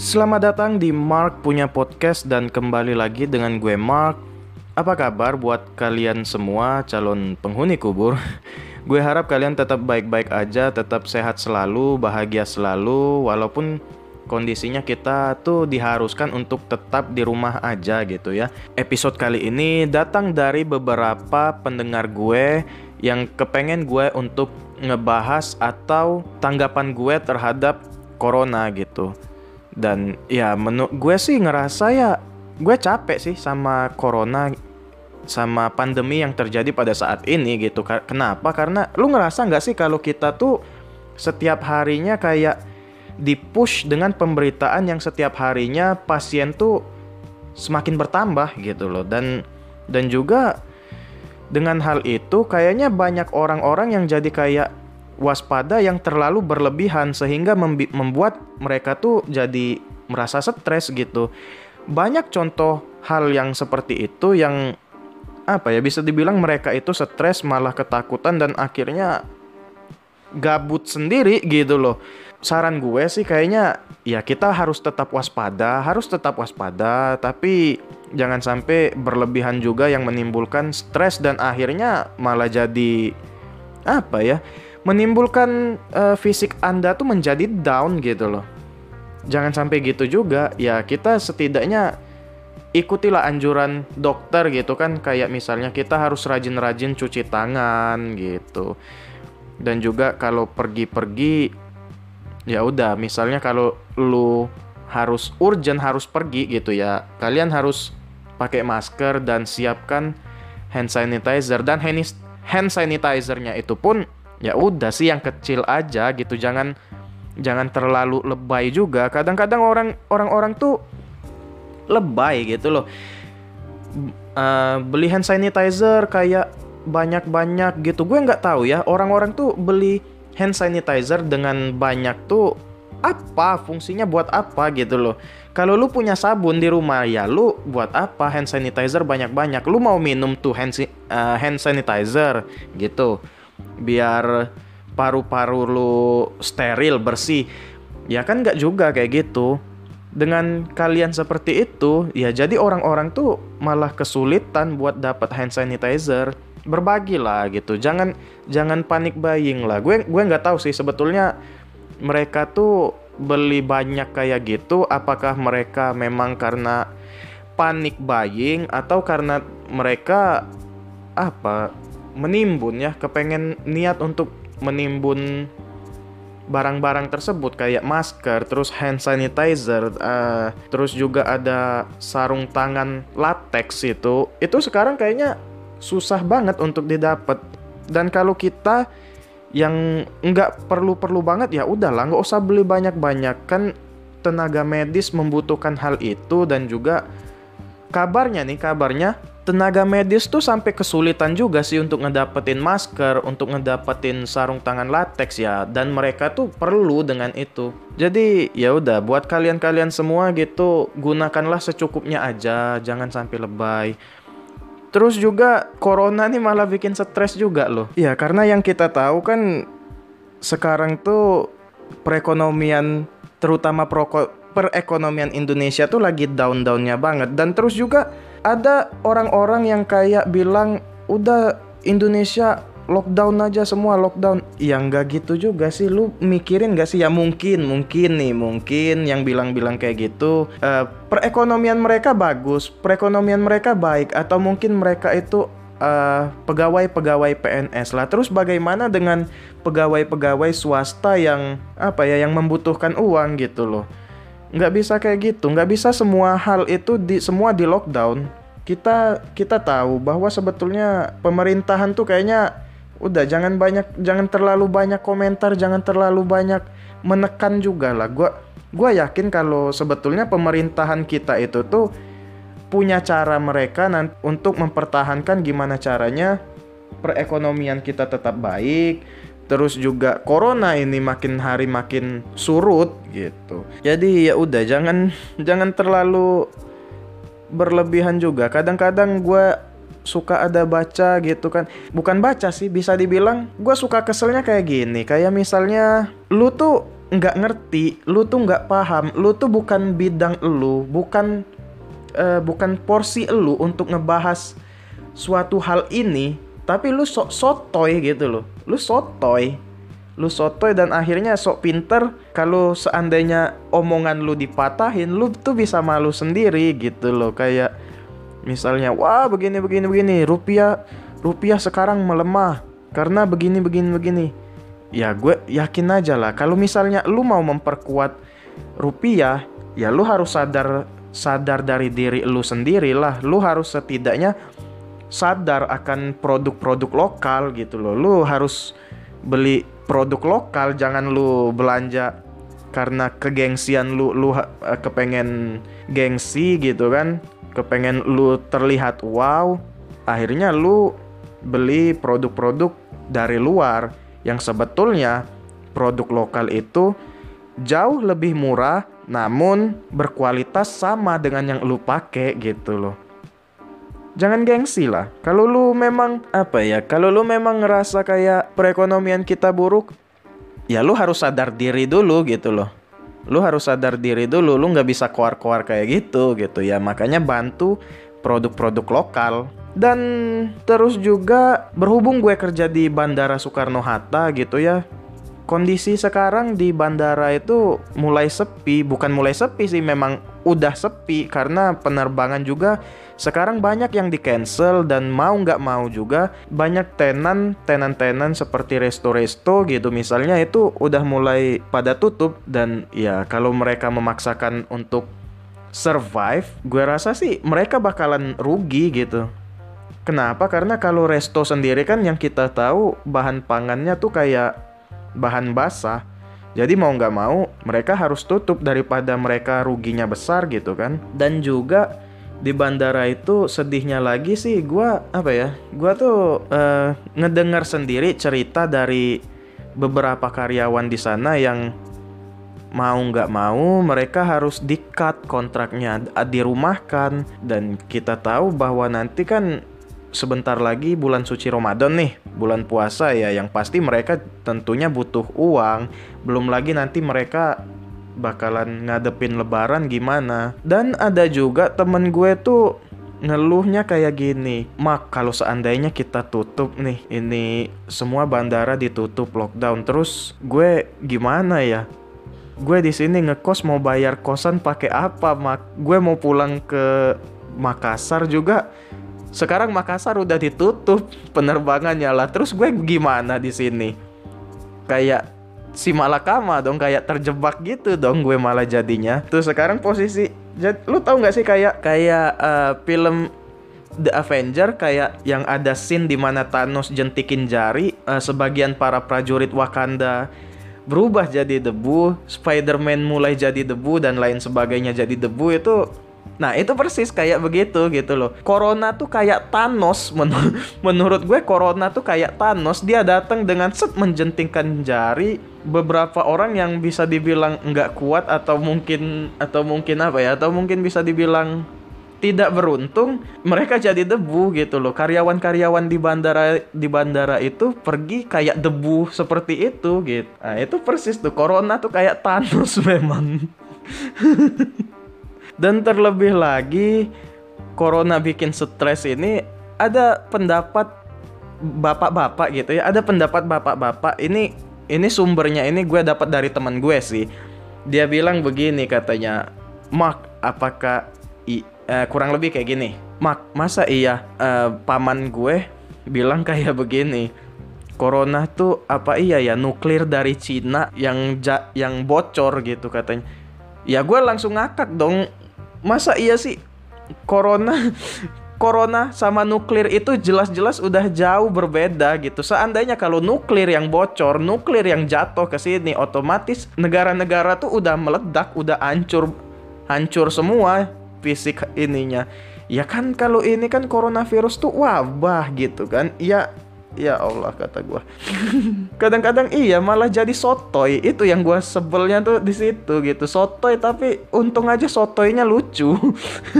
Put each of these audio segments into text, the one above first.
Selamat datang di Mark punya podcast dan kembali lagi dengan gue Mark. Apa kabar buat kalian semua calon penghuni kubur? gue harap kalian tetap baik-baik aja, tetap sehat selalu, bahagia selalu walaupun kondisinya kita tuh diharuskan untuk tetap di rumah aja gitu ya. Episode kali ini datang dari beberapa pendengar gue yang kepengen gue untuk ngebahas atau tanggapan gue terhadap corona gitu. Dan ya menurut gue sih ngerasa ya gue capek sih sama corona sama pandemi yang terjadi pada saat ini gitu. Kenapa? Karena lu ngerasa nggak sih kalau kita tuh setiap harinya kayak dipush dengan pemberitaan yang setiap harinya pasien tuh semakin bertambah gitu loh dan dan juga dengan hal itu kayaknya banyak orang-orang yang jadi kayak waspada yang terlalu berlebihan sehingga membuat mereka tuh jadi merasa stres gitu. Banyak contoh hal yang seperti itu yang apa ya bisa dibilang mereka itu stres malah ketakutan dan akhirnya gabut sendiri gitu loh. Saran gue sih kayaknya ya kita harus tetap waspada, harus tetap waspada, tapi jangan sampai berlebihan juga yang menimbulkan stres dan akhirnya malah jadi apa ya? Menimbulkan uh, fisik Anda tuh menjadi down gitu loh. Jangan sampai gitu juga. Ya, kita setidaknya ikutilah anjuran dokter gitu kan kayak misalnya kita harus rajin-rajin cuci tangan gitu dan juga kalau pergi-pergi ya udah misalnya kalau lu harus urgent harus pergi gitu ya kalian harus pakai masker dan siapkan hand sanitizer dan hand sanitizernya itu pun ya udah sih yang kecil aja gitu. Jangan jangan terlalu lebay juga. Kadang-kadang orang orang-orang tuh lebay gitu loh. Uh, beli hand sanitizer kayak banyak-banyak gitu. Gue nggak tahu ya orang-orang tuh beli hand sanitizer dengan banyak tuh apa fungsinya buat apa gitu loh. Kalau lu punya sabun di rumah ya lu buat apa? Hand sanitizer banyak-banyak. Lu mau minum tuh hand, uh, hand sanitizer gitu biar paru-paru lu steril bersih. Ya kan nggak juga kayak gitu. Dengan kalian seperti itu ya jadi orang-orang tuh malah kesulitan buat dapat hand sanitizer. Berbagi lah gitu. Jangan jangan panik buying lah. Gue gue nggak tahu sih sebetulnya mereka tuh beli banyak kayak gitu apakah mereka memang karena panik buying atau karena mereka apa menimbun ya kepengen niat untuk menimbun barang-barang tersebut kayak masker, terus hand sanitizer, uh, terus juga ada sarung tangan latex itu. Itu sekarang kayaknya susah banget untuk didapat dan kalau kita yang nggak perlu-perlu banget ya udahlah nggak usah beli banyak-banyak kan tenaga medis membutuhkan hal itu dan juga kabarnya nih kabarnya tenaga medis tuh sampai kesulitan juga sih untuk ngedapetin masker, untuk ngedapetin sarung tangan latex ya dan mereka tuh perlu dengan itu. Jadi ya udah buat kalian-kalian semua gitu gunakanlah secukupnya aja, jangan sampai lebay. Terus juga corona nih malah bikin stres juga loh. Iya, karena yang kita tahu kan sekarang tuh perekonomian terutama perekonomian Indonesia tuh lagi down-downnya banget dan terus juga ada orang-orang yang kayak bilang udah Indonesia lockdown aja semua lockdown. Ya nggak gitu juga sih. Lu mikirin gak sih? Ya mungkin mungkin nih mungkin yang bilang-bilang kayak gitu. Uh, perekonomian mereka bagus perekonomian mereka baik atau mungkin mereka itu eh, pegawai-pegawai PNS lah. Terus bagaimana dengan pegawai-pegawai swasta yang apa ya yang membutuhkan uang gitu loh nggak bisa kayak gitu. Nggak bisa semua hal itu di semua di lockdown. Kita kita tahu bahwa sebetulnya pemerintahan tuh kayaknya udah jangan banyak jangan terlalu banyak komentar jangan terlalu banyak menekan juga lah. Gue gue yakin kalau sebetulnya pemerintahan kita itu tuh punya cara mereka nanti untuk mempertahankan gimana caranya perekonomian kita tetap baik terus juga corona ini makin hari makin surut gitu. Jadi ya udah jangan jangan terlalu berlebihan juga. Kadang-kadang gue suka ada baca gitu kan. Bukan baca sih bisa dibilang gue suka keselnya kayak gini. Kayak misalnya lu tuh nggak ngerti, lu tuh nggak paham, lu tuh bukan bidang lu, bukan uh, bukan porsi lu untuk ngebahas suatu hal ini, tapi lu sok sotoy gitu loh. Lu sotoy. Lu sotoy dan akhirnya sok pinter kalau seandainya omongan lu dipatahin, lu tuh bisa malu sendiri gitu loh. Kayak misalnya, wah begini begini begini, rupiah rupiah sekarang melemah karena begini begini begini. Ya gue yakin aja lah kalau misalnya lu mau memperkuat rupiah, ya lu harus sadar sadar dari diri lu sendiri lah lu harus setidaknya sadar akan produk-produk lokal gitu loh lu harus beli produk lokal jangan lu belanja karena kegengsian lu lu uh, kepengen gengsi gitu kan kepengen lu terlihat wow akhirnya lu beli produk-produk dari luar yang sebetulnya produk lokal itu jauh lebih murah namun berkualitas sama dengan yang lu pakai gitu loh. Jangan gengsi lah. Kalau lu memang apa ya? Kalau lu memang ngerasa kayak perekonomian kita buruk, ya lu harus sadar diri dulu gitu loh. Lu harus sadar diri dulu. Lu nggak bisa keluar-keluar kayak gitu gitu ya. Makanya bantu produk-produk lokal. Dan terus juga berhubung gue kerja di Bandara Soekarno Hatta gitu ya kondisi sekarang di bandara itu mulai sepi, bukan mulai sepi sih, memang udah sepi karena penerbangan juga sekarang banyak yang di cancel dan mau nggak mau juga banyak tenan tenan tenan seperti resto-resto gitu. Misalnya itu udah mulai pada tutup dan ya kalau mereka memaksakan untuk survive gue rasa sih mereka bakalan rugi gitu. Kenapa? Karena kalau resto sendiri kan yang kita tahu bahan pangannya tuh kayak bahan basah. Jadi mau nggak mau mereka harus tutup daripada mereka ruginya besar gitu kan. Dan juga di bandara itu sedihnya lagi sih gue apa ya gue tuh uh, ngedengar sendiri cerita dari beberapa karyawan di sana yang mau nggak mau mereka harus di cut kontraknya dirumahkan dan kita tahu bahwa nanti kan sebentar lagi bulan suci Ramadan nih, bulan puasa ya yang pasti mereka tentunya butuh uang, belum lagi nanti mereka bakalan ngadepin lebaran gimana. Dan ada juga temen gue tuh ngeluhnya kayak gini, mak kalau seandainya kita tutup nih, ini semua bandara ditutup lockdown, terus gue gimana ya? Gue di sini ngekos mau bayar kosan pakai apa, mak? Gue mau pulang ke Makassar juga sekarang Makassar udah ditutup penerbangannya lah. Terus gue gimana di sini? Kayak si malakama dong kayak terjebak gitu dong gue malah jadinya. Tuh sekarang posisi jad, lu tahu nggak sih kayak kayak uh, film The Avenger kayak yang ada scene di mana Thanos jentikin jari, uh, sebagian para prajurit Wakanda berubah jadi debu, Spider-Man mulai jadi debu dan lain sebagainya jadi debu itu Nah itu persis kayak begitu gitu loh. Corona tuh kayak Thanos. Men menurut gue Corona tuh kayak Thanos. Dia datang dengan set menjentingkan jari. Beberapa orang yang bisa dibilang nggak kuat atau mungkin atau mungkin apa ya atau mungkin bisa dibilang tidak beruntung mereka jadi debu gitu loh. Karyawan-karyawan di bandara di bandara itu pergi kayak debu seperti itu gitu. Nah itu persis tuh. Corona tuh kayak Thanos memang Dan terlebih lagi corona bikin stres ini ada pendapat bapak-bapak gitu ya. Ada pendapat bapak-bapak ini ini sumbernya ini gue dapat dari teman gue sih. Dia bilang begini katanya, "Mak, apakah i, uh, kurang lebih kayak gini. Mak, masa iya uh, paman gue bilang kayak begini?" Corona tuh apa iya ya nuklir dari Cina yang ja, yang bocor gitu katanya. Ya gue langsung ngakak dong masa iya sih corona corona sama nuklir itu jelas-jelas udah jauh berbeda gitu. Seandainya kalau nuklir yang bocor, nuklir yang jatuh ke sini, otomatis negara-negara tuh udah meledak, udah hancur, hancur semua fisik ininya. Ya kan kalau ini kan coronavirus tuh wabah gitu kan. Ya Ya Allah kata gue. Kadang-kadang iya malah jadi sotoy. Itu yang gue sebelnya tuh di situ gitu. Sotoy tapi untung aja sotoynya lucu.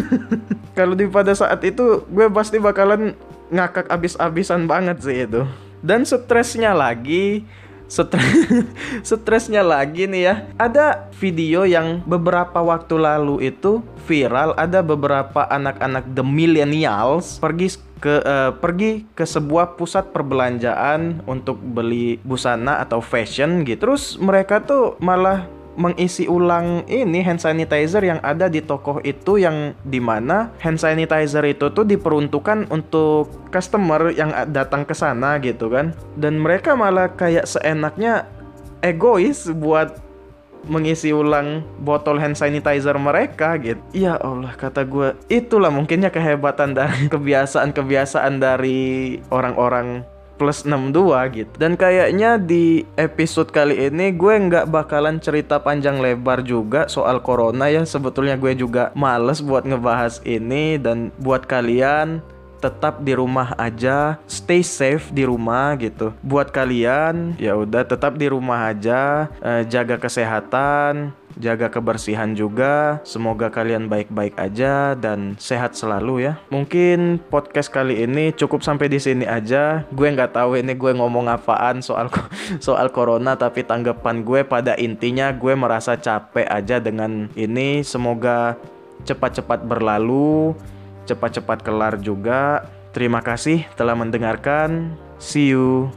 Kalau di pada saat itu gue pasti bakalan ngakak abis-abisan banget sih itu. Dan stresnya lagi stres stresnya lagi nih ya. Ada video yang beberapa waktu lalu itu viral ada beberapa anak-anak the millennials pergi ke uh, pergi ke sebuah pusat perbelanjaan untuk beli busana atau fashion gitu. Terus mereka tuh malah mengisi ulang ini hand sanitizer yang ada di toko itu yang di mana hand sanitizer itu tuh diperuntukkan untuk customer yang datang ke sana gitu kan dan mereka malah kayak seenaknya egois buat mengisi ulang botol hand sanitizer mereka gitu. Ya Allah kata gue itulah mungkinnya kehebatan dari kebiasaan-kebiasaan dari orang-orang plus 62 gitu. Dan kayaknya di episode kali ini gue nggak bakalan cerita panjang lebar juga soal corona ya. Sebetulnya gue juga males buat ngebahas ini dan buat kalian tetap di rumah aja, stay safe di rumah gitu. Buat kalian ya udah tetap di rumah aja, eh, jaga kesehatan, jaga kebersihan juga. Semoga kalian baik-baik aja dan sehat selalu ya. Mungkin podcast kali ini cukup sampai di sini aja. Gue nggak tahu ini gue ngomong apaan soal soal corona, tapi tanggapan gue pada intinya gue merasa capek aja dengan ini. Semoga cepat-cepat berlalu cepat-cepat kelar juga. Terima kasih telah mendengarkan. See you.